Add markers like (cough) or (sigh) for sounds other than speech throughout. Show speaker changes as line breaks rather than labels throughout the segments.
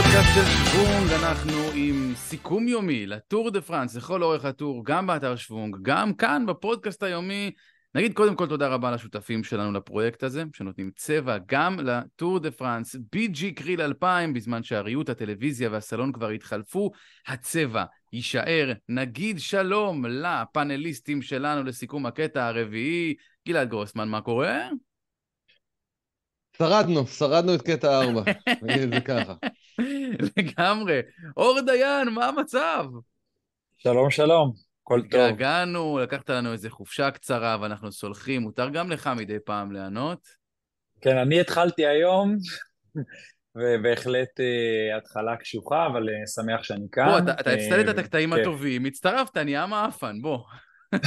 בפודקאסט של שוונג אנחנו עם סיכום יומי לטור דה פרנס, לכל אורך הטור, גם באתר שוונג, גם כאן בפודקאסט היומי. נגיד קודם כל תודה רבה לשותפים שלנו לפרויקט הזה, שנותנים צבע גם לטור דה פרנס, BG קריל 2000, בזמן שהריהוט, הטלוויזיה והסלון כבר התחלפו, הצבע יישאר. נגיד שלום לפאנליסטים שלנו לסיכום הקטע הרביעי. גלעד גרוסמן, מה קורה?
שרדנו, שרדנו את קטע ארבע, (laughs) נגיד זה ככה.
לגמרי. אור דיין, מה המצב?
שלום, שלום, הכל טוב.
התגעגענו, לקחת לנו איזה חופשה קצרה ואנחנו סולחים, מותר גם לך מדי פעם ליהנות.
כן, אני התחלתי היום, (laughs) ובהחלט אה, התחלה קשוחה, אבל אה, שמח שאני כאן.
בוא, אתה, אתה הפסדת את
אה,
הקטעים
כן.
הטובים, הצטרפת, נהיה מעפן, בוא. (laughs)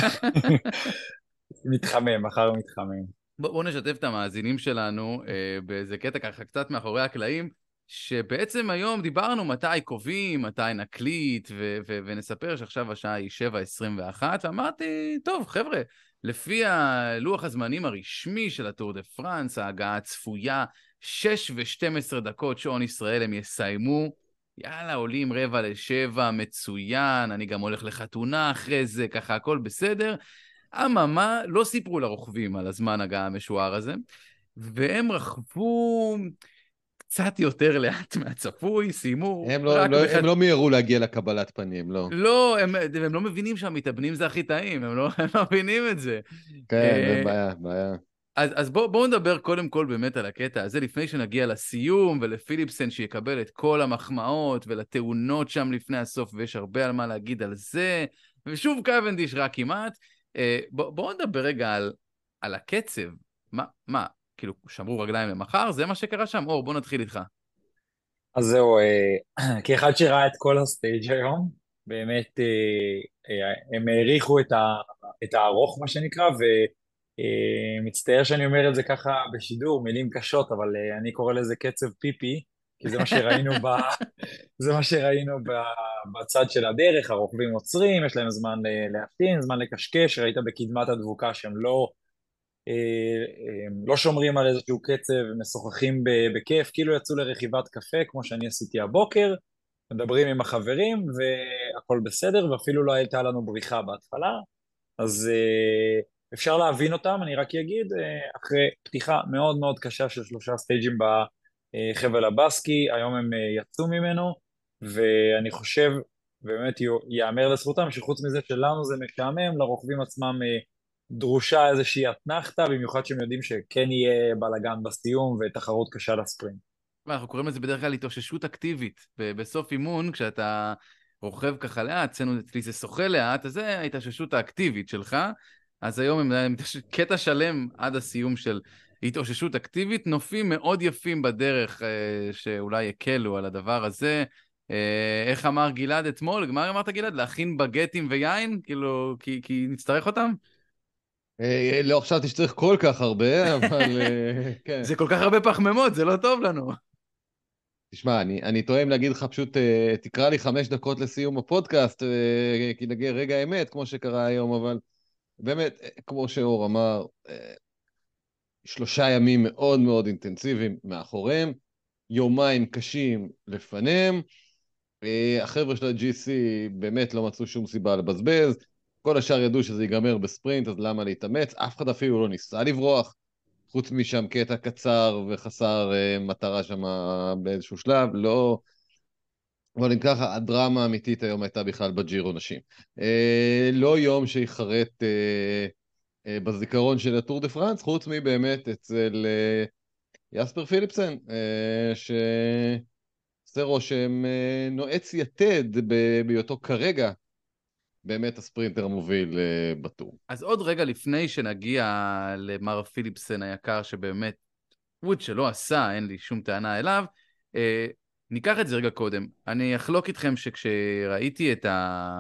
מתחמם, מחר מתחמם.
בוא, בוא נשתף את המאזינים שלנו אה, באיזה קטע ככה קצת מאחורי הקלעים, שבעצם היום דיברנו מתי קובעים, מתי נקליט, ו- ו- ונספר שעכשיו השעה היא 7.21, ואמרתי, טוב, חבר'ה, לפי הלוח הזמנים הרשמי של הטור דה פרנס, ההגעה הצפויה, 6 ו-12 דקות שעון ישראל הם יסיימו. יאללה, עולים רבע לשבע, מצוין, אני גם הולך לחתונה אחרי זה, ככה הכל בסדר. אממה, לא סיפרו לרוכבים על הזמן הגעה המשוער הזה, והם רכבו קצת יותר לאט (laughs) מהצפוי, סיימו
הם לא, לא,
בחצי-
הם לא מיהרו להגיע לקבלת פנים, לא.
לא, הם, הם לא מבינים שהמתאבנים זה הכי טעים, הם לא, (laughs) הם לא מבינים את זה.
כן,
אה,
זה בעיה, בעיה.
אז, אז בואו בוא נדבר קודם כל באמת על הקטע הזה, לפני שנגיע לסיום ולפיליפסן שיקבל את כל המחמאות ולתאונות שם לפני הסוף, ויש הרבה על מה להגיד על זה, ושוב קוונדיש רק כמעט. אה, בואו בוא נדבר רגע על, על הקצב. מה, מה, כאילו, שמרו רגליים למחר? זה מה שקרה שם? אור, בוא נתחיל איתך.
אז זהו, אה, (clears throat) כאחד שראה את כל הסטייג' היום, באמת אה, אה, הם העריכו את, ה, את הארוך, מה שנקרא, ומצטער שאני אומר את זה ככה בשידור, מילים קשות, אבל אה, אני קורא לזה קצב פיפי, כי זה מה שראינו, ב, (laughs) זה מה שראינו ב, בצד של הדרך, הרוכבים עוצרים, יש להם זמן אה, להפתין, זמן לקשקש, ראית בקדמת הדבוקה שהם לא... אה, הם לא שומרים על איזשהו קצב, משוחחים בכיף, כאילו יצאו לרכיבת קפה, כמו שאני עשיתי הבוקר, מדברים עם החברים והכל בסדר, ואפילו לא הייתה לנו בריחה בהתחלה, אז אה, אפשר להבין אותם, אני רק אגיד, אחרי פתיחה מאוד מאוד קשה של שלושה סטייג'ים בחבל הבסקי, היום הם אה, יצאו ממנו, ואני חושב, באמת ייאמר לזכותם, שחוץ מזה שלנו זה משעמם, לרוכבים עצמם אה, דרושה איזושהי אתנחתא, במיוחד שהם יודעים שכן יהיה בלאגן בסיום ותחרות קשה לספרינט.
אנחנו קוראים לזה בדרך כלל התאוששות אקטיבית. בסוף אימון, כשאתה רוכב ככה לאט, אצלנו אצלי זה שוחה לאט, אז זה ההתאוששות האקטיבית שלך. אז היום הם קטע שלם עד הסיום של התאוששות אקטיבית, נופים מאוד יפים בדרך אה, שאולי הקלו על הדבר הזה. אה, איך אמר גלעד אתמול? מה אמרת גלעד? להכין בגטים ויין? כאילו, כי, כי נצטרך אותם?
אה, לא חשבתי שצריך כל כך הרבה, (laughs) אבל כן.
זה כל כך הרבה פחמימות, זה לא טוב לנו.
תשמע, אני, אני טועה אם להגיד לך פשוט, תקרא לי חמש דקות לסיום הפודקאסט, כי נגיע רגע האמת, כמו שקרה היום, אבל באמת, כמו שאור אמר, שלושה ימים מאוד מאוד אינטנסיביים מאחוריהם, יומיים קשים לפניהם. אה, החבר'ה של ה-GC באמת לא מצאו שום סיבה לבזבז, כל השאר ידעו שזה ייגמר בספרינט, אז למה להתאמץ? אף אחד אפילו לא ניסה לברוח, חוץ משם קטע קצר וחסר אה, מטרה שם באיזשהו שלב, לא... אבל אם ככה, הדרמה האמיתית היום הייתה בכלל בג'ירו נשים. אה, לא יום שיחרט בזיכרון של הטור דה פרנס, חוץ מבאמת אצל אה, יספר פיליפסן, אה, שעושה רושם אה, נועץ יתד בהיותו כרגע באמת הספרינטר המוביל אה, בטור.
אז עוד רגע לפני שנגיע למר פיליפסן היקר, שבאמת, ווד שלא עשה, אין לי שום טענה אליו, אה, ניקח את זה רגע קודם. אני אחלוק איתכם שכשראיתי את, ה...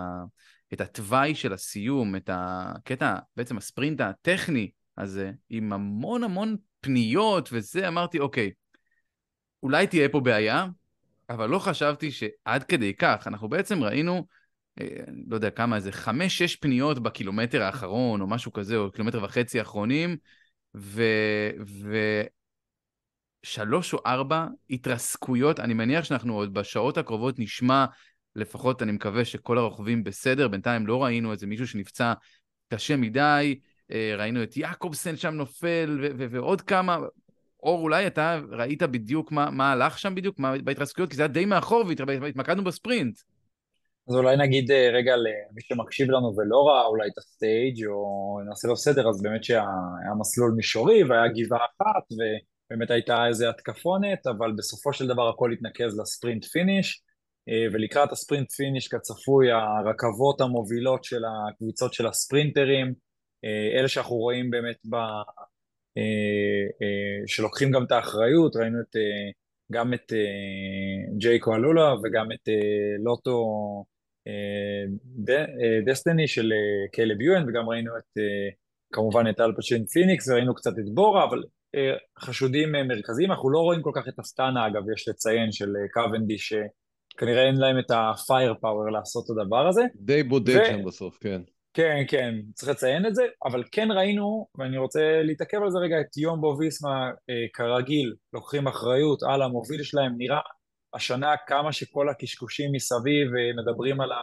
את התוואי של הסיום, את הקטע, בעצם הספרינט הטכני הזה, עם המון המון פניות וזה, אמרתי, אוקיי, אולי תהיה פה בעיה, אבל לא חשבתי שעד כדי כך. אנחנו בעצם ראינו, אה, לא יודע כמה, איזה חמש-שש פניות בקילומטר האחרון, או משהו כזה, או קילומטר וחצי האחרונים, ו... ו... שלוש או ארבע התרסקויות, אני מניח שאנחנו עוד בשעות הקרובות נשמע, לפחות אני מקווה שכל הרוכבים בסדר, בינתיים לא ראינו איזה מישהו שנפצע קשה מדי, אה, ראינו את יעקובסן שם נופל ו- ו- ועוד כמה, אור, אולי אתה ראית בדיוק מה, מה הלך שם בדיוק? מה, בהתרסקויות, כי זה היה די מאחור והתמקדנו בספרינט.
אז אולי נגיד אה, רגע למי שמקשיב לנו ולא ראה אולי את ה stage או נעשה לו סדר, אז באמת שהיה מסלול מישורי והיה גבעה אחת ובאמת הייתה איזה התקפונת, אבל בסופו של דבר הכל התנקז ל sprint finish, אה, ולקראת ה sprint finish כצפוי הרכבות המובילות של הקבוצות של הספרינטרים, אה, אלה שאנחנו רואים באמת ב... שלוקחים גם את האחריות, ראינו את, גם את ג'ייקו אלולה וגם את לוטו דסטיני של אה, קלב יואן, וגם ראינו את, אה, כמובן את אלפסין פניקס, וראינו קצת את בורה, אבל אה, חשודים מרכזיים, אנחנו לא רואים כל כך את אסטנה, אגב, יש לציין, של קוונדי, שכנראה אין להם את הפייר פאוור לעשות את הדבר הזה.
די בודד ו... שם בסוף, כן.
כן, כן, צריך לציין את זה, אבל כן ראינו, ואני רוצה להתעכב על זה רגע, את יומבו ויסמה, כרגיל, לוקחים אחריות על המוביל שלהם, נראה השנה כמה שכל הקשקושים מסביב מדברים על ה,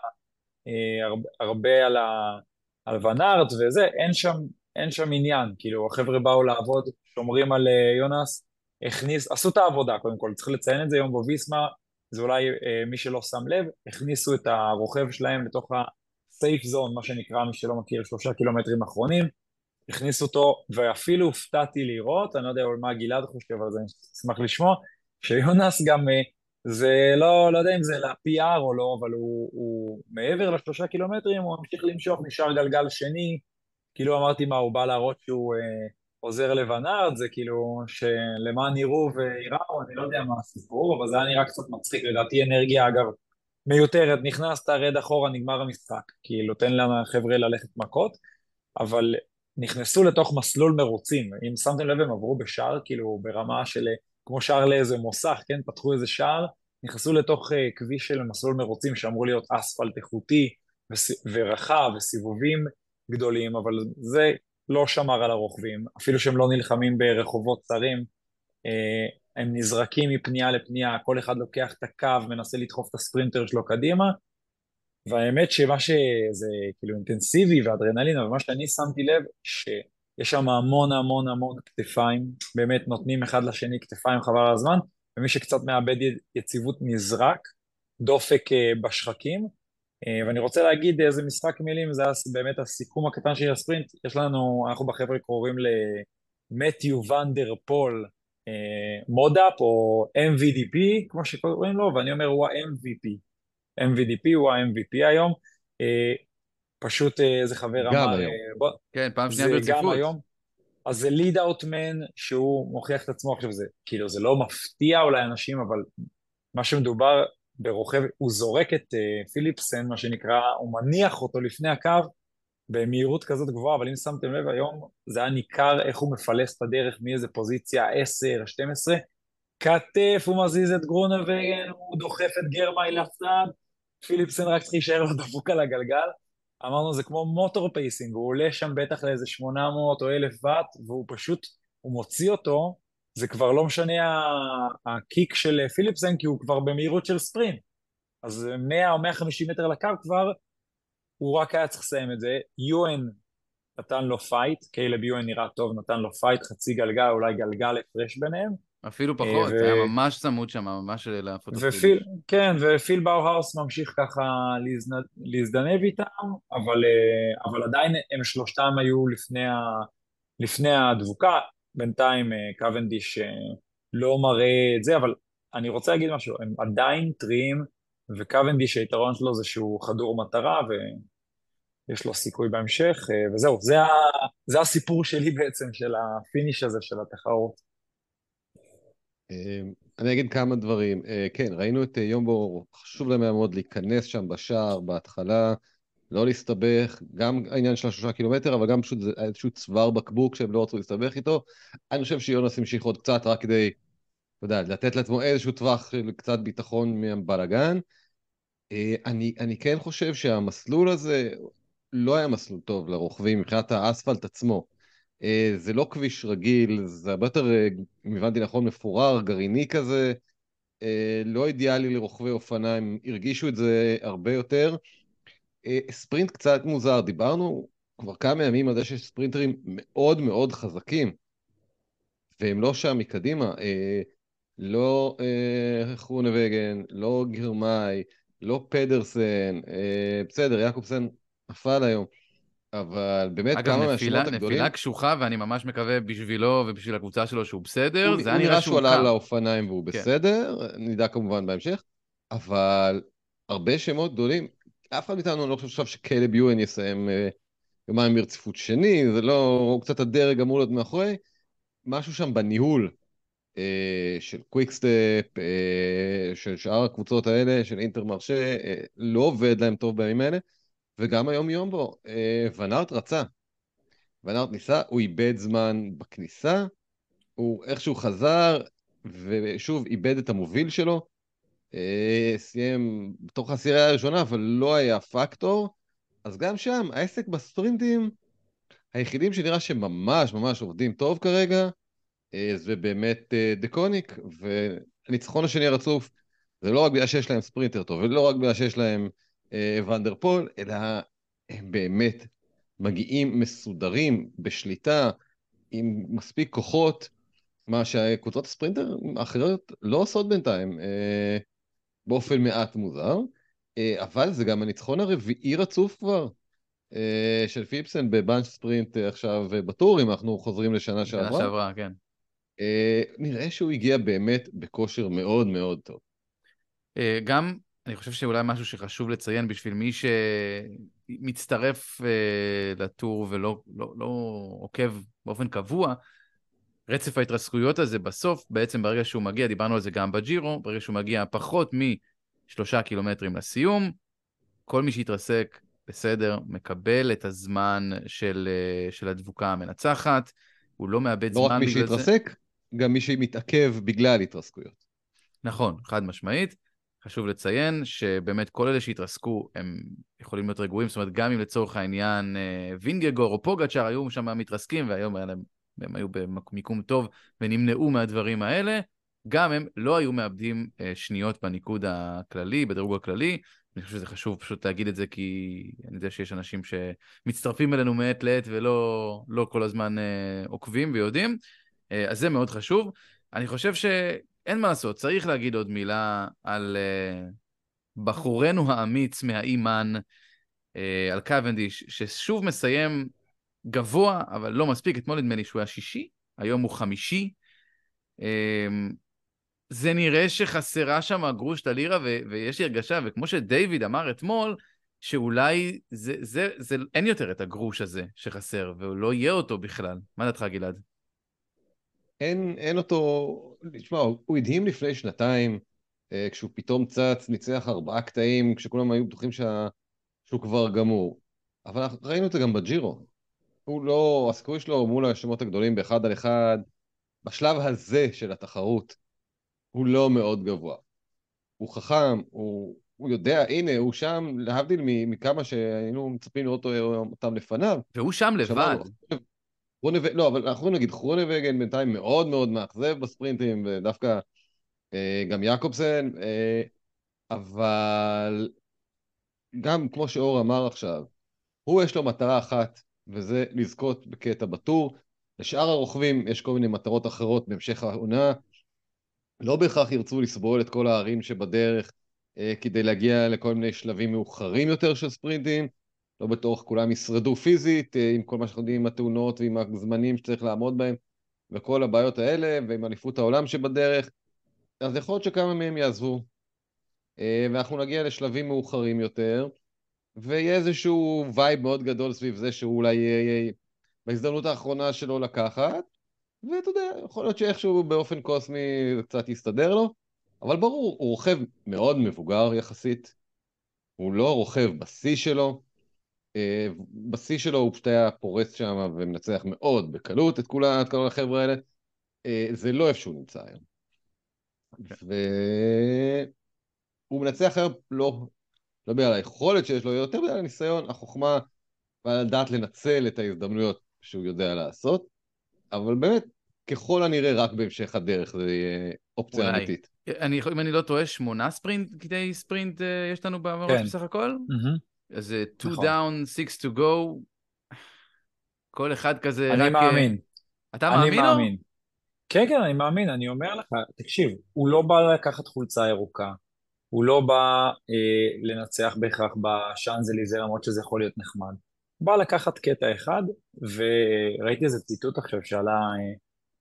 אה, הרבה, הרבה על, ה, על ונארט וזה, אין שם, אין שם עניין, כאילו החבר'ה באו לעבוד, שומרים על אה, יונס, הכניס, עשו את העבודה קודם כל, צריך לציין את זה, יום בוויסמה, זה אולי אה, מי שלא שם לב, הכניסו את הרוכב שלהם לתוך ה-safe zone, מה שנקרא, מי שלא מכיר, שלושה קילומטרים אחרונים, הכניסו אותו, ואפילו הופתעתי לראות, אני לא יודע מה גלעד חושב על זה, אני אשמח לשמוע, שיונס גם זה לא, לא יודע אם זה ל-PR או לא, אבל הוא, הוא מעבר לשלושה קילומטרים, הוא ממשיך למשוך, נשאר גלגל שני, כאילו אמרתי מה, הוא בא להראות שהוא אה, עוזר לוונארד, זה כאילו שלמען יראו ויראו, אני לא יודע מה הסיפור, אבל זה היה נראה קצת מצחיק, לדעתי אנרגיה אגב מיותרת, נכנסת, רד אחורה, נגמר המשחק, כאילו תן לחבר'ה ללכת מכות, אבל נכנסו לתוך מסלול מרוצים, אם שמתם לב הם עברו בשער, כאילו ברמה של כמו שער לאיזה מוסך, כן? פתחו איזה שער, נכנסו לתוך uh, כביש של מסלול מרוצים שאמור להיות אספלט איכותי ורחב וסיבובים גדולים, אבל זה לא שמר על הרוכבים, אפילו שהם לא נלחמים ברחובות צרים, uh, הם נזרקים מפנייה לפנייה, כל אחד לוקח את הקו, מנסה לדחוף את הספרינטר שלו קדימה, והאמת שמה שזה כאילו אינטנסיבי ואדרנלין, אבל מה שאני שמתי לב, ש... יש שם המון המון המון כתפיים, באמת נותנים אחד לשני כתפיים חבל על הזמן, ומי שקצת מאבד יציבות נזרק, דופק אה, בשחקים. אה, ואני רוצה להגיד איזה משחק מילים, זה באמת הסיכום הקטן של הספרינט, יש לנו, אנחנו בחבר'ה קוראים למתיו ונדר פול מודאפ או MVDP, כמו שקוראים לו, ואני אומר הוא ה-MVP. MVDP הוא ה-MVP היום. אה, פשוט אה, איזה חבר
אמר... גם היום.
אה, בוא, כן, פעם שנייה ברציפות.
גם היום. אז זה ליד אאוטמן שהוא מוכיח את עצמו עכשיו, זה כאילו זה לא מפתיע אולי אנשים, אבל מה שמדובר ברוכב, הוא זורק את uh, פיליפסן, מה שנקרא, הוא מניח אותו לפני הקו במהירות כזאת גבוהה, אבל אם שמתם לב היום, זה היה ניכר איך הוא מפלס את הדרך מאיזה פוזיציה 10, 12, כתף, הוא מזיז את גרונווגן, הוא דוחף את גרמאי לצד, פיליפסן רק צריך להישאר לו דפוק על הגלגל. אמרנו זה כמו motor pacing, הוא עולה שם בטח לאיזה 800 או 1,000 ואט, והוא פשוט, הוא מוציא אותו, זה כבר לא משנה ה kick של פיליפסן, כי הוא כבר במהירות של ספרינט. אז 100 או 150 מטר לקו כבר, הוא רק היה צריך לסיים את זה. יואן נתן לו fight, קיילב יואן נראה טוב, נתן לו fight, חצי גלגל, אולי גלגל הפרש ביניהם.
אפילו פחות, ו... היה ממש צמוד שם, ממש להפות
ופיל, כן, ופיל באו-האוס ממשיך ככה להזנ... להזדנב איתם, אבל, אה, אבל עדיין הם שלושתם היו לפני, ה... לפני הדבוקה, בינתיים אה, קוונדיש אה, לא מראה את זה, אבל אני רוצה להגיד משהו, הם עדיין טריים, וקוונדיש היתרון שלו זה שהוא חדור מטרה, ויש לו סיכוי בהמשך, וזהו, זה, ה... זה הסיפור שלי בעצם, של ה finish הזה של התחרות.
אמ, אני אגיד כמה דברים. אה, כן, ראינו את אה, יומבו, חשוב להם מאוד להיכנס שם בשער בהתחלה, לא להסתבך, גם העניין של השלושה קילומטר, אבל גם פשוט זה איזשהו צוואר בקבוק שהם לא רצו להסתבך איתו. אני חושב שיונס המשיך עוד קצת רק כדי, אתה יודע, לתת לעצמו איזשהו טווח של קצת ביטחון מהבלאגן. אה, אני, אני כן חושב שהמסלול הזה לא היה מסלול טוב לרוכבים מבחינת האספלט עצמו. אה, זה לא כביש רגיל, זה הרבה יותר, אה, אם הבנתי נכון, מפורר, גרעיני כזה, לא אידיאלי לרוכבי אופניים, הרגישו את זה הרבה יותר. ספרינט קצת מוזר, דיברנו כבר כמה ימים על זה שיש ספרינטרים מאוד מאוד חזקים, והם לא שם מקדימה. לא חרונבגן, לא גרמאי, לא פדרסן, בסדר, יעקובסן נפל היום. אבל באמת
אגב,
כמה מהשמות הגדולים...
נפילה קשוחה, ואני ממש מקווה בשבילו ובשביל הקבוצה שלו שהוא בסדר,
הוא,
זה
הוא
היה
נראה שהוא עלה. לאופניים והוא
כן.
בסדר, נדע כמובן בהמשך, אבל הרבה שמות גדולים, אף אחד מאיתנו לא חושב שקלב יואן יסיים אה, יומיים ברציפות שני, זה לא, הוא קצת הדרג אמור להיות מאחורי, משהו שם בניהול אה, של קוויקסטפ, אה, של שאר הקבוצות האלה, של אינטרמרשה, אה, לא עובד להם טוב בימים האלה. וגם היום יומבו, אה, ונארט רצה. ונארט ניסה, הוא איבד זמן בכניסה, הוא איכשהו חזר, ושוב איבד את המוביל שלו. אה, סיים בתוך העשירייה הראשונה, אבל לא היה פקטור. אז גם שם, העסק בספרינטים, היחידים שנראה שממש ממש עובדים טוב כרגע, אה, זה באמת דקוניק, והניצחון השני הרצוף, זה לא רק בגלל שיש להם ספרינטר טוב, ולא רק בגלל שיש להם אה, ונדרפול, אלא הם באמת מגיעים מסודרים, בשליטה, עם מספיק כוחות, מה שקבוצות הספרינטר האחרות לא עושות בינתיים, אה, באופן מעט מוזר, אה, אבל זה גם הניצחון הרביעי רצוף כבר. של פיפסן בבאנץ' ספרינט עכשיו בטור, אם אנחנו חוזרים לשנה שעברה.
שנה שעברה, כן.
נראה שהוא הגיע באמת בכושר מאוד מאוד טוב.
גם אני חושב שאולי משהו שחשוב לציין בשביל מי שמצטרף לטור ולא לא, לא עוקב באופן קבוע, רצף ההתרסקויות הזה בסוף, בעצם ברגע שהוא מגיע, דיברנו על זה גם בג'ירו, ברגע שהוא מגיע פחות משלושה קילומטרים לסיום, כל מי שהתרסק, בסדר, מקבל את הזמן של, uh, של הדבוקה המנצחת, הוא לא מאבד
לא
זמן בגלל זה.
לא רק מי שהתרסק, גם מי שמתעכב בגלל התרסקויות.
נכון, חד משמעית. חשוב לציין שבאמת כל אלה שהתרסקו הם יכולים להיות רגועים, זאת אומרת גם אם לצורך העניין אה, וינגגור או פוגצ'אר היו שם מתרסקים והיום היה להם, הם היו במיקום טוב ונמנעו מהדברים האלה, גם הם לא היו מאבדים אה, שניות בניקוד הכללי, בדירוג הכללי. אני חושב שזה חשוב פשוט להגיד את זה כי אני יודע שיש אנשים שמצטרפים אלינו מעת לעת ולא לא כל הזמן אה, עוקבים ויודעים, אז זה מאוד חשוב. אני חושב ש... אין מה לעשות, צריך להגיד עוד מילה על בחורנו האמיץ מהאימן, על קוונדיש, ששוב מסיים גבוה, אבל לא מספיק. אתמול נדמה לי שהוא היה שישי, היום הוא חמישי. Uh, זה נראה שחסרה שם גרוש ללירה, ו- ויש לי הרגשה, וכמו שדייוויד אמר אתמול, שאולי זה, זה, זה, אין יותר את הגרוש הזה שחסר, ולא יהיה אותו בכלל. מה דעתך, גלעד?
אין, אין אותו, תשמע, הוא הדהים לפני שנתיים, אה, כשהוא פתאום צץ, ניצח ארבעה קטעים, כשכולם היו בטוחים שה... שהוא כבר גמור. אבל ראינו את זה גם בג'ירו. הוא לא, הסיכוי שלו מול השמות הגדולים באחד על אחד, בשלב הזה של התחרות, הוא לא מאוד גבוה. הוא חכם, הוא, הוא יודע, הנה, הוא שם, להבדיל מכמה שהיינו מצפים לראות אותם לפניו.
והוא שם לבד.
חרונב... לא, אבל אנחנו יכולים להגיד, חרונבגן בינתיים מאוד מאוד מאכזב בספרינטים, ודווקא אה, גם יעקובסן, אה, אבל גם כמו שאור אמר עכשיו, הוא יש לו מטרה אחת, וזה לזכות בקטע בטור. לשאר הרוכבים יש כל מיני מטרות אחרות בהמשך העונה. לא בהכרח ירצו לסבול את כל הערים שבדרך אה, כדי להגיע לכל מיני שלבים מאוחרים יותר של ספרינטים. לא בטוח כולם ישרדו פיזית, אה, עם כל מה שאנחנו יודעים עם התאונות ועם הזמנים שצריך לעמוד בהם וכל הבעיות האלה, ועם אליפות העולם שבדרך, אז יכול להיות שכמה מהם יעזבו. אה, ואנחנו נגיע לשלבים מאוחרים יותר, ויהיה איזשהו vibe מאוד גדול סביב זה שהוא אולי יהיה בהזדמנות האחרונה שלו לקחת, ואתה יודע, יכול להיות שאיכשהו באופן קוסמי זה קצת יסתדר לו, אבל ברור, הוא רוכב מאוד מבוגר יחסית, הוא לא רוכב בשיא שלו, אה, בשיא שלו הוא פשוט היה פורץ שם ומנצח מאוד בקלות את כל החבר'ה האלה. אה, זה לא איפה שהוא נמצא היום. והוא מנצח היום לא, לא בגלל היכולת שיש לו, יותר בגלל הניסיון, החוכמה, ועל לדעת לנצל את ההזדמנויות. שהוא יודע לעשות, אבל באמת, ככל הנראה רק בהמשך הדרך זה יהיה אופציה
אולי.
אמיתית.
אני, אם אני לא טועה, שמונה ספרינט, קטעי ספרינט אה, יש לנו במרוץ
כן.
בסך הכל?
מהמם.
אז זה 2
נכון.
down, 6 to go. כל אחד כזה
אני
רק...
מאמין.
אתה
אני
מאמין?
מאמין. כן, כן, אני מאמין, אני אומר לך, תקשיב, הוא לא בא לקחת חולצה ירוקה, הוא לא בא אה, לנצח בהכרח בשאנזליזה, למרות שזה יכול להיות נחמד. בא לקחת קטע אחד, וראיתי איזה ציטוט עכשיו שעלה אה,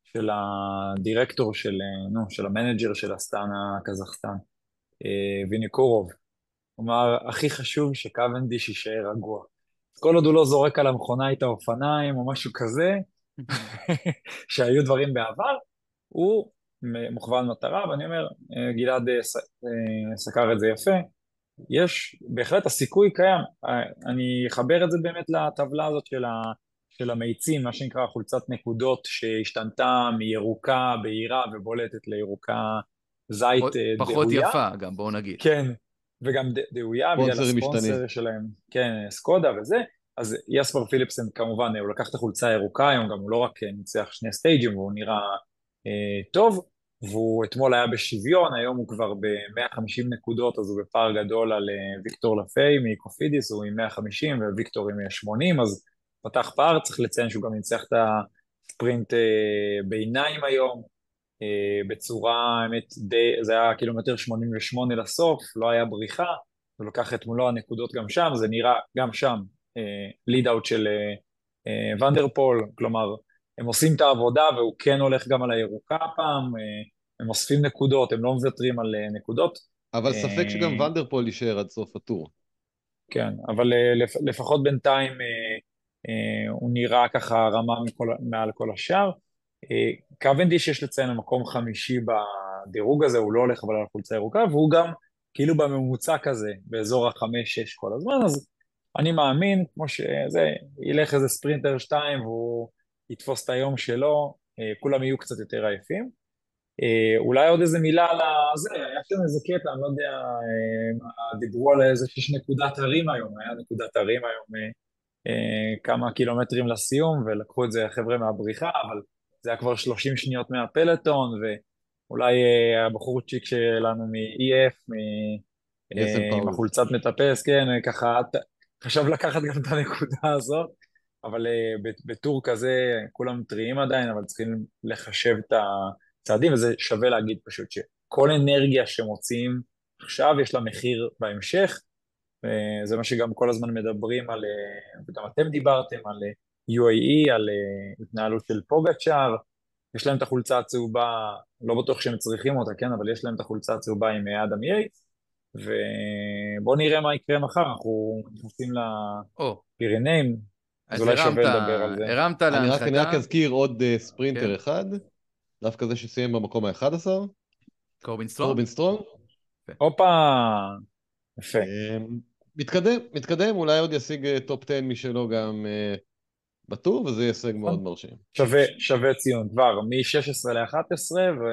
של הדירקטור של, אה, נו, של ה manager של אסטנה קזחסטן, אה, וינוקורוב. אמר, הכי חשוב שקוונדיש יישאר רגוע. כל עוד הוא לא זורק על המכונאי את האופניים או משהו כזה, (laughs) שהיו דברים בעבר, הוא מוכוון מטרה, ואני אומר, אה, גלעד אה, אה, סקר את זה יפה, יש, בהחלט הסיכוי קיים. אני אחבר את זה באמת לטבלה הזאת של, ה, של המאיצים, מה שנקרא חולצת נקודות, שהשתנתה מירוקה בהירה ובולטת לירוקה זית
פחות-
אה,
פחות. יפה גם, בואו נגיד.
כן, וגם ד- דהויה בגלל הספונסר
משתנים.
שלהם, כן, סקודה וזה, אז יספר פיליפסן כמובן, הוא לקח את החולצה הירוקה היום, גם הוא לא רק ניצח שני סטייג'ים, והוא נראה אה, טוב, והוא אתמול היה בשוויון, היום הוא כבר ב-150 נקודות, אז הוא בפער גדול על אה, ויקטור לפי מקופידיס, הוא עם 150 וויקטור עם 80, אז פתח פער, צריך לציין שהוא גם ניצח את הספרינט אה, ביניים היום, אה, בצורה, האמת, די, זה היה קילומטר 88 לסוף, לא היה בריחה, הוא לקח את מולו הנקודות גם שם, זה נראה גם שם ליד אאוט של אה, אה, ונדרפול, כלומר, הם עושים את העבודה והוא כן הולך גם על הירוקה הפעם, אה, הם אוספים נקודות, הם לא מוותרים על אה, נקודות,
אבל ספק
אה,
שגם ונדרפול יישאר עד סוף הטור.
כן, אבל לפ, לפחות בינתיים הוא נראה ככה רמה מכל, מעל כל השאר. קוונדיש יש לציין במקום חמישי בדירוג הזה, הוא לא הולך אבל על החולצה הירוקה, והוא גם כאילו בממוצע כזה, באזור החמש-שש כל הזמן, אז אני מאמין, כמו שזה, ילך איזה ספרינטר שתיים והוא יתפוס את היום שלו, אה, כולם יהיו קצת יותר עייפים. אה, אולי עוד איזה מילה על הזה, היה שם איזה קטע, אני לא יודע, אה, דיברו על איזה שיש נקודת הרים היום, היה נקודת הרים היום כמה קילומטרים לסיום, ולקחו את זה החבר'ה מהבריחה, אבל זה היה כבר 30 שניות מהפלטון, ואולי הבחורצ'יק שלנו מ-EF, מ... עם. החולצת מטפס, כן, ככה, חשב לקחת גם את הנקודה הזאת, אבל אה, בטור כזה כולם טריים עדיין, אבל צריכים לחשב את הצעדים, וזה שווה להגיד פשוט שכל אנרגיה שמוציאים עכשיו יש לה מחיר בהמשך, וזה מה שגם כל הזמן מדברים על, אה, וגם אתם דיברתם על אה, UAE, על אה, התנהלות של פוגצ'אר, יש להם את החולצה הצהובה, לא בטוח שהם צריכים אותה, כן, אבל יש להם את החולצה הצהובה עם אה, אדם יייטס, ובואו נראה מה יקרה מחר, אנחנו נכנסים
או,
לפירנאים,
אז
אולי
הרמת,
שווה לדבר על זה.
הרמת
אני רק, אני רק
להנחתה,
אזכיר עוד אה, ספרינטר
כן.
אחד, דווקא זה שסיים במקום ה-11,
קורבין סטרום.
קורבין סטרונג.
הופה, יפה.
אה, מתקדם, מתקדם, אולי עוד ישיג אה, top 10 משלו גם אה, בטור, וזה יהיה הישג מאוד מרשים.
שווה, שווה ציון, כבר מ-16 ל-11, ו...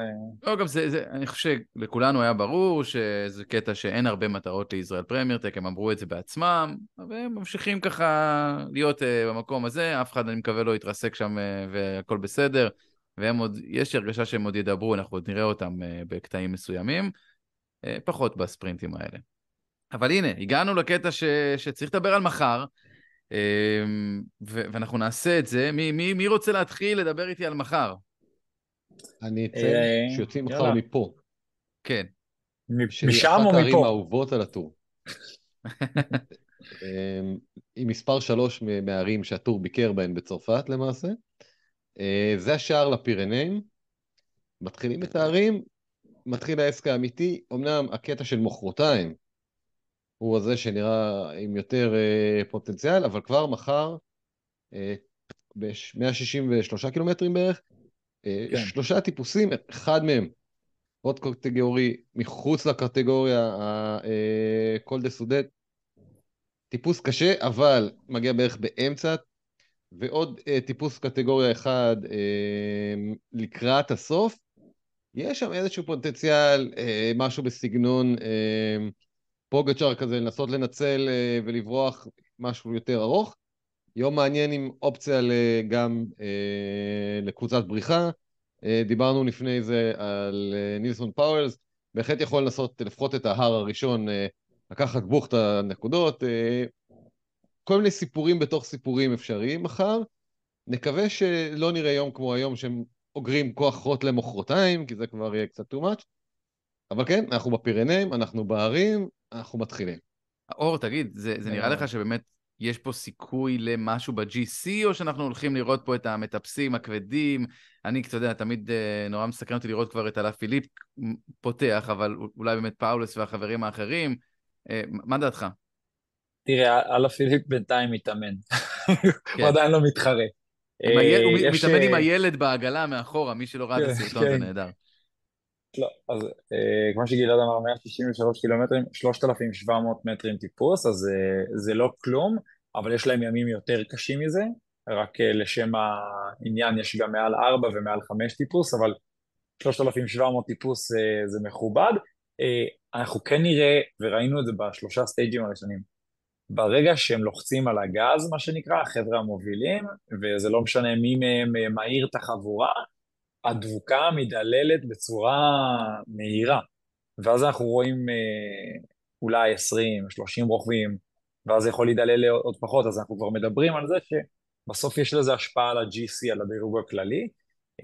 לא, גם זה, זה, אני חושב שלכולנו היה ברור שזה קטע שאין הרבה מטרות לישראל פרמיירטק, הם אמרו את זה בעצמם, והם ממשיכים ככה להיות uh, במקום הזה, אף אחד, אני מקווה, לא יתרסק שם uh, והכל בסדר, והם עוד, יש לי הרגשה שהם עוד ידברו, אנחנו עוד נראה אותם uh, בקטעים מסוימים, uh, פחות בספרינטים האלה. אבל הנה, הגענו לקטע ש, שצריך לדבר על מחר, ואנחנו נעשה את זה. מי, מי, מי רוצה להתחיל לדבר איתי על מחר?
אני אציין
אה,
שיוצאים מחר
יאללה.
מפה,
כן.
מ-
שהיא
משם
אחת
או
הערים
מפה?
האהובות על הטור. (laughs) אמ, היא מספר שלוש מהערים שהטור ביקר בהן בצרפת למעשה. אה, זה השער לפירנאים. מתחילים את הערים, מתחיל העסק האמיתי. אמנם הקטע של מחרתיים הוא הזה שנראה עם יותר אה, פוטנציאל, אבל כבר מחר, אה, ב-163 קילומטרים בערך, אה,
כן.
שלושה טיפוסים, אחד מהם עוד קטגורי מחוץ לקטגוריה הקול דה סודט. טיפוס קשה, אבל מגיע בערך באמצע, ועוד טיפוס קטגוריה אחד לקראת הסוף. יש שם איזשהו פוטנציאל, משהו בסגנון פוגצ'אר כזה, לנסות לנצל אה, ולברוח משהו יותר ארוך. יום מעניין עם אופציה גם לקבוצת בריחה. דיברנו לפני זה על נילסון פאוולס, בהחלט יכול לנסות לפחות את ההר הראשון, לקחת בוכטה נקודות. כל מיני סיפורים בתוך סיפורים אפשריים מחר. נקווה שלא נראה יום כמו היום שהם אוגרים כוח רוט למחרתיים, כי זה כבר יהיה קצת too much. אבל כן, אנחנו בפירנאים, אנחנו בהרים, אנחנו מתחילים.
אור, תגיד, זה, זה נראה לך שבאמת יש פה סיכוי למשהו ב-GC, או שאנחנו הולכים לראות פה את המטפסים הכבדים? אני, אתה יודע, תמיד אה, נורא מסקרן אותי לראות כבר את אלה פיליפ פותח, אבל אולי באמת פאולס והחברים האחרים. אה, מה דעתך?
תראה, אלה פיליפ בינתיים מתאמן. כן. הוא עדיין לא מתחרה.
הוא אה, מתאמן עם הילד בעגלה מאחורה, מי שלא ראה את כן, הסרטון זה כן. נהדר.
לא, אז אה, כמו שגלעד אמר, 163 קילומטרים, 3,700 מטרים טיפוס, אז אה, זה לא כלום, אבל יש להם ימים יותר קשים מזה, רק אה, לשם העניין יש גם מעל 4 ומעל 5 טיפוס, אבל 3,700 טיפוס אה, זה מכובד. אה, אנחנו כן נראה, וראינו את זה בשלושה סטייג'ים הראשונים, ברגע שהם לוחצים על הגז, מה שנקרא, החבר'ה המובילים, וזה לא משנה מי מהם אה, מהיר את החבורה, הדבוקה מדללת בצורה מהירה. ואז אנחנו רואים אה, אולי 20, 30 רוכבים, ואז זה יכול להידלל עוד פחות, אז אנחנו כבר מדברים על זה שבסוף יש לזה השפעה על ה-GC, על הדירוג הכללי.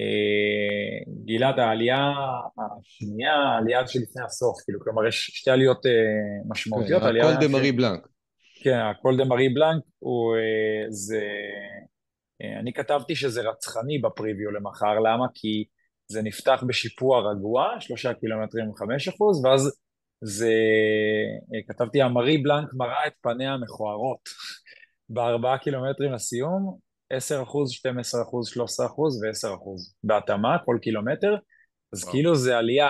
אה, גילת העלייה השנייה, העלייה שלפני הסוף, כאילו, כלומר יש שתי עליות אה, משמעותיות.
כן, הכל דה מארי בלנק.
כן, הכל דה מארי בלנק הוא, אה, זה אני כתבתי שזה רצחני בפריוויו למחר, למה? כי זה נפתח בשיפוע רגוע, שלושה קילומטרים וחמש אחוז, ואז זה, אה, כתבתי, המרי בלנק מראה את פניה המכוערות (laughs) בארבעה קילומטרים לסיום, 10 אחוז, 12 אחוז, 13 אחוז ו-10 אחוז בהתאמה, כל קילומטר, אז וואו. כאילו זה עלייה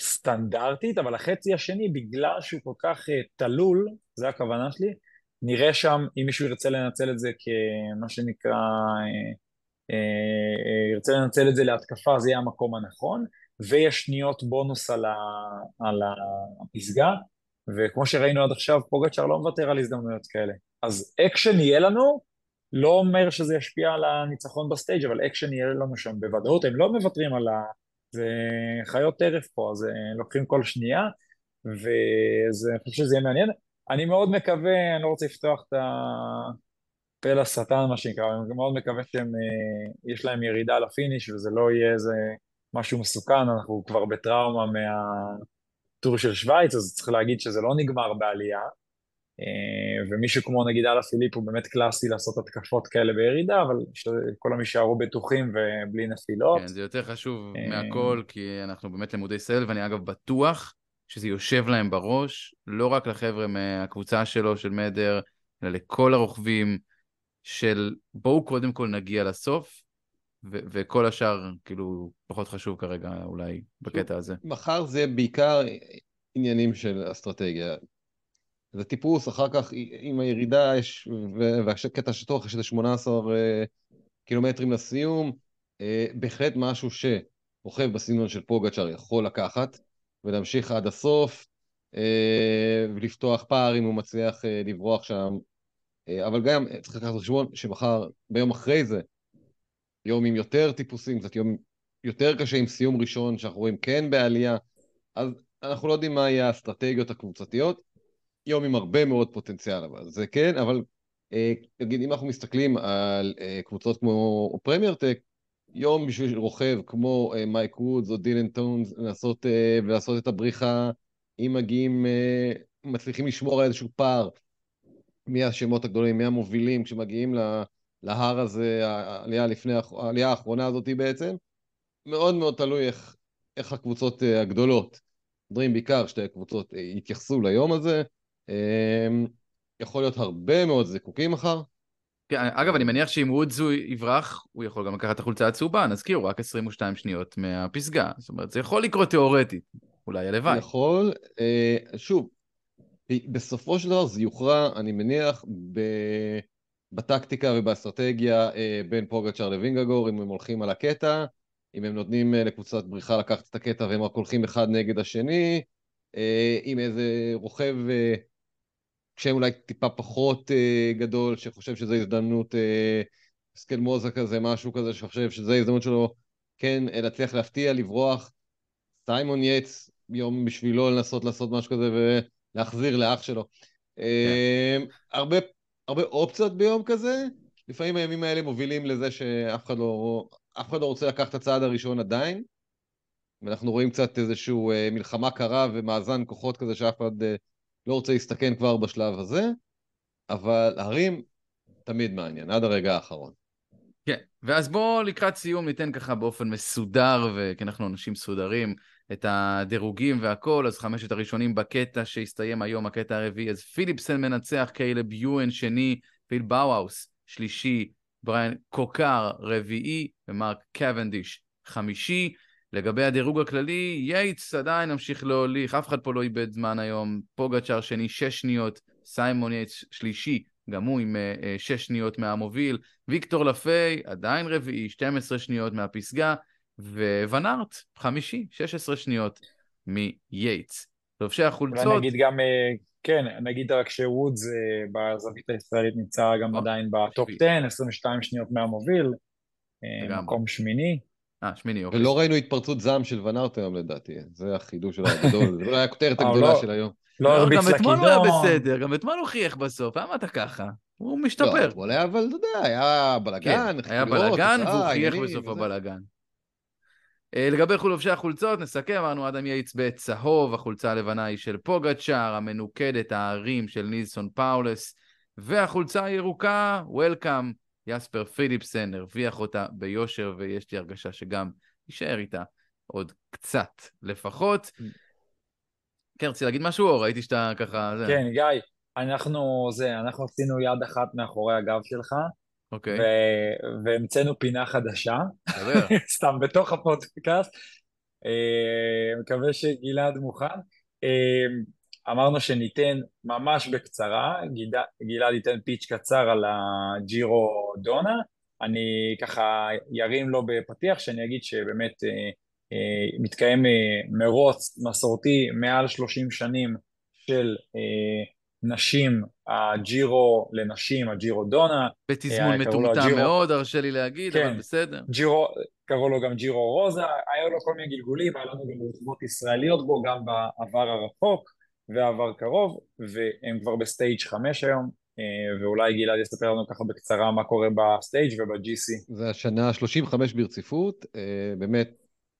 סטנדרטית, אבל החצי השני, בגלל שהוא כל כך אה, תלול, זה הכוונה שלי, נראה שם, אם מישהו ירצה לנצל את זה כמה שנקרא, אה, אה, אה, ירצה לנצל את זה להתקפה, זה יהיה המקום הנכון, ויש שניות בונוס על, ה, על הפסגה, וכמו שראינו עד עכשיו, פוגצ'ר לא מוותר על הזדמנויות כאלה. אז אקשן יהיה לנו, לא אומר שזה ישפיע על הניצחון ב stage, אבל אקשן יהיה לנו שם בוודאות, הם לא מוותרים על ה... זה חיות טרף פה, אז לוקחים כל שנייה, ואני חושב שזה יהיה מעניין. אני מאוד מקווה, אני לא רוצה לפתוח את הפה לשטן מה שנקרא, אני מאוד מקווה שיש אה, להם ירידה לפיניש וזה לא יהיה איזה משהו מסוכן, אנחנו כבר בטראומה מהטור של שווייץ, אז צריך להגיד שזה לא נגמר בעלייה. אה, ומישהו כמו נגיד אללה פיליפ הוא באמת קלאסי לעשות התקפות כאלה בירידה, אבל שכל הם יישארו בטוחים ובלי נפילות.
כן, זה יותר חשוב אה, מהכל, כי אנחנו באמת למודי סייל, ואני אגב בטוח שזה יושב להם בראש, לא רק לחבר'ה מהקבוצה שלו, של מדר, אלא לכל הרוכבים של בואו קודם כל נגיע לסוף, ו- וכל השאר כאילו פחות חשוב כרגע אולי בקטע הזה.
מחר זה בעיקר עניינים של אסטרטגיה. זה טיפוס, אחר כך עם הירידה יש, והקטע שטוח יש איזה 18 אה, קילומטרים לסיום, אה, בהחלט משהו שרוכב בסגנון של פוגצ'אר יכול לקחת. ולהמשיך עד הסוף, אה, ולפתוח פער אם הוא מצליח אה, לברוח שם. אה, אבל גם צריך לקחת בחשבון שמחר, ביום אחרי זה, יום עם יותר טיפוסים, קצת יום יותר קשה עם סיום ראשון, שאנחנו רואים כן בעלייה, אז אנחנו לא יודעים מה יהיה האסטרטגיות הקבוצתיות. יום עם הרבה מאוד פוטנציאל, אבל זה כן, אבל נגיד אם אנחנו מסתכלים על קבוצות כמו פרמייר טק, יום בשביל רוכב כמו אה, מייק וודס או דילן טונס לנסות אה, ולעשות את הבריחה, אם מגיעים, אה, מצליחים לשמור על איזשהו פער מהשמות הגדולים, מהמובילים, כשמגיעים לה, להר הזה, העלייה, לפני, העלייה האחרונה הזאת בעצם, מאוד מאוד תלוי איך, איך הקבוצות uh, הגדולות, מדברים בעיקר שתי הקבוצות, uh, יתייחסו ליום הזה. Uh, יכול להיות הרבה מאוד זיקוקים מחר,
אגב, אני מניח שאם וודזו יברח, הוא יכול גם לקחת את החולצה הצהובה, נזכיר, הוא רק 22 שניות מהפסגה. זאת אומרת, זה יכול לקרות תיאורטית, אולי הלוואי.
יכול, אה, שוב, בסופו של דבר זה יוכרע, אני מניח, ב... בטקטיקה ובאסטרטגיה אה, בין פוגצ'ר לווינגגור, אם הם הולכים על הקטע, אם הם נותנים אה, לקבוצת בריחה לקחת את הקטע והם רק הולכים אחד נגד השני, אם איזה רוכב שם אולי טיפה פחות אה, גדול, שחושב שזו הזדמנות, אה, סקל מוזה כזה, משהו כזה, שחושב שזו הזדמנות שלו כן להצליח להפתיע, לברוח. סיימון יץ, יום בשבילו לנסות לעשות משהו כזה ולהחזיר לאח שלו. Yeah. כן. הרבה, הרבה אופציות ביום כזה, לפעמים הימים האלה מובילים לזה שאף אחד לא, אחד לא רוצה לקחת את הצעד הראשון עדיין, ואנחנו רואים קצת איזושהי אה, מלחמה קרה ומאזן כוחות כזה שאף אחד אה, לא רוצה להסתכן כבר בשלב הזה, אבל הרים תמיד מעניין, עד הרגע האחרון.
כן, ואז בואו לקראת סיום ניתן ככה באופן מסודר, וכי אנחנו אנשים מסודרים, את הדירוגים והכל, אז חמשת הראשונים בקטע שהסתיים היום, הקטע הרביעי, אז פיליפסן מנצח, קיילב יואן שני, פיל באוהאוס שלישי, בריאן קוקאר רביעי, ומרק קוונדיש חמישי. לגבי הדירוג הכללי, יייטס עדיין ממשיך להוליך, אף אחד פה לא איבד זמן היום, פוגצ'אר שני שש שניות, סיימון יייטס שלישי, גם הוא עם אה, שש שניות מהמוביל, ויקטור לאפיי עדיין רביעי, 12 שניות מהפסגה, וונארט חמישי, 16 שניות מייטס. לובשי החולצות...
אולי נגיד גם, אה, כן, נגיד רק שוודס בזווית הישראלית נמצא גם עדיין ב top 10, 22 שניות מהמוביל, מקום שמיני.
אה, שמיני, אוקיי.
ולא ראינו התפרצות זעם של ונארט היום לדעתי, זה החידוש שלו הגדול, (laughs) זה לא היה הכותרת הגדולה לא- של היום.
לא הרביץ לכידון. גם אתמול הוא היה בסדר, גם אתמול הוא חייך בסוף, למה אתה ככה? הוא משתפר.
לא, אבל אתה יודע, היה בלאגן,
כן, היה בלאגן והוא חייך בסוף הבלאגן. אה, לגבי חולובשי החולצות, נסכם, אמרנו אדם יייטס בצהוב, החולצה הלבנה היא של פוגצ'אר, המנוקדת, ההרים של נילסון פאולס, והחולצה הירוקה, וולקאם, יספר פיליפסן הרוויח אותה ביושר, ויש לי הרגשה שגם יישאר איתה עוד קצת לפחות. Mm. כן, רציתי להגיד משהו, או ראיתי שאתה ככה...
זה... כן, גיא, אנחנו, זה, אנחנו עשינו יד אחת מאחורי הגב שלך,
אוקיי.
ו- והמצאנו פינה חדשה, (laughs) סתם בתוך הפודקאסט. אה, מקווה שגלעד מוכן. אמרנו שניתן ממש בקצרה, גלעד ייתן פיץ' קצר על הג'ירו דונה. אני ככה ירים לו בפתיח שאני אגיד שבאמת אה, אה, מתקיים אה, מרוץ מסורתי מעל 30 שנים של נשים, הג'ירו לנשים, הג'ירו דונה.
בתזמון מטומטם מאוד, הרשה לי להגיד, כן, אבל בסדר.
ג'ירו, קראו לו גם ג'ירו רוזה, היו לו כל מיני גלגולים, היה לנו גם רחובות ישראליות בו, גם בעבר הרחוק ועבר קרוב, והם כבר ב stage 5 היום, ואולי גלעד יספר לנו ככה בקצרה מה קורה ב stage וב-GC.
זה השנה ה-35 ברציפות, באמת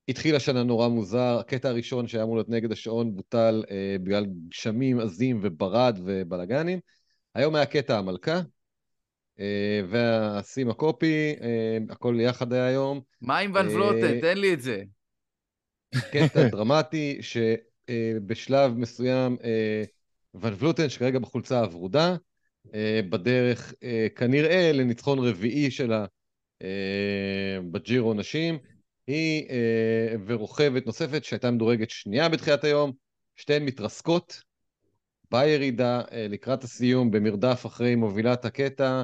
התחיל השנה נורא מוזר, הקטע הראשון שהיה אמור להיות נגד השעון בוטל אה, בגלל גשמים עזים וברד ובלאגנים. היום היה קטע המלכה אה, והצ'ימה קופי, אה, הכל יחד היה היום.
מה עם ון ולוטן? אה, תן לי את זה.
קטע דרמטי שבשלב אה, מסוים אה, ון ולוטן, שכרגע בחולצה הוורודה, אה, בדרך אה, כנראה לניצחון רביעי שלה אה, בג'ירו נשים. היא אה, ורוכבת נוספת שהייתה מדורגת שנייה בתחילת היום, שתיהן מתרסקות בירידה אה, לקראת הסיום במרדף אחרי מובילת הקטע.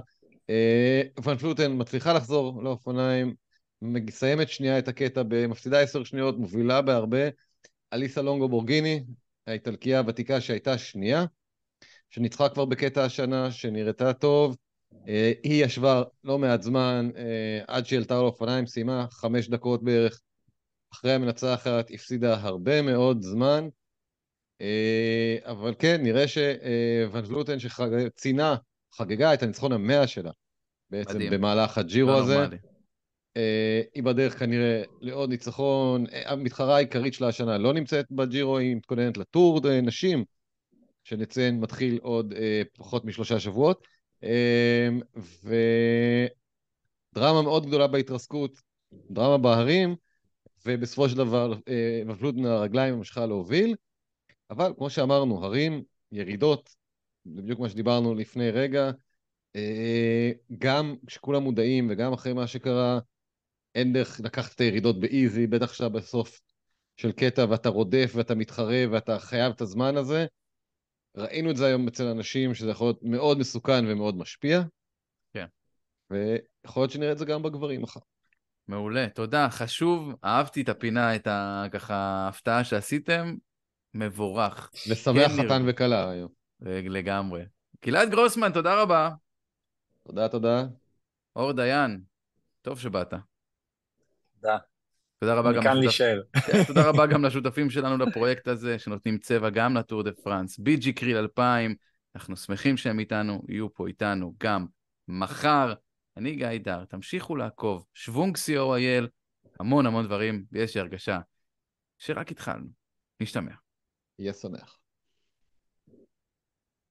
אה, ון פלוטן מצליחה לחזור לאופניים, מסיימת שנייה את הקטע במפסידה עשר שניות, מובילה בהרבה. אליסה לונגו בורגיני, האיטלקיה הוותיקה שהייתה שנייה, שניצחה כבר בקטע השנה, שנראתה טוב. אה, היא ישבה לא מעט זמן אה, עד שהיא עלתה על אופניים, סיימה חמש דקות בערך אחרי המנצחת, הפסידה הרבה מאוד זמן. אה, אבל כן, נראה שוון ולוטן שציינה, חגגה את הניצחון המאה שלה בעצם מדהים. במהלך הג'ירו לא הזה. נורמלי. היא בדרך כנראה לעוד ניצחון. המתחרה העיקרית שלה השנה לא נמצאת בג'ירו, היא מתכוננת לטור נשים, שנציין מתחיל עוד פחות משלושה שבועות. ודרמה מאוד גדולה בהתרסקות, דרמה בהרים, ובסופו של דבר נפלו בין הרגליים ממשיכה להוביל. אבל כמו שאמרנו, הרים, ירידות, בדיוק מה שדיברנו לפני רגע, אה, גם כשכולם מודעים וגם אחרי מה שקרה, אין דרך לקחת את הירידות באיזי, בטח שאתה בסוף של קטע ואתה רודף ואתה מתחרה ואתה חייב את הזמן הזה. ראינו את זה היום אצל אנשים, שזה יכול להיות מאוד מסוכן ומאוד משפיע.
כן.
ויכול להיות שנראה את זה גם בגברים מחר.
מעולה, תודה. חשוב, אהבתי את הפינה, את ההפתעה שעשיתם, מבורך.
לשמח כן חתן וכלה היום.
לגמרי. גלעד גרוסמן, תודה רבה.
תודה, תודה.
אור דיין, טוב שבאת.
תודה.
תודה רבה גם
מכאן
לשותפ-
להישאר. (laughs)
כן, תודה רבה גם לשותפים שלנו לפרויקט הזה, שנותנים צבע גם לטור דה פרנס. ביג'י קריל 2000, אנחנו שמחים שהם איתנו, יהיו פה איתנו גם מחר. אני גיא דר, תמשיכו לעקוב, שוונג co.il, המון המון דברים, ויש לי הרגשה שרק התחלנו. נשתמע.
יהיה שמח.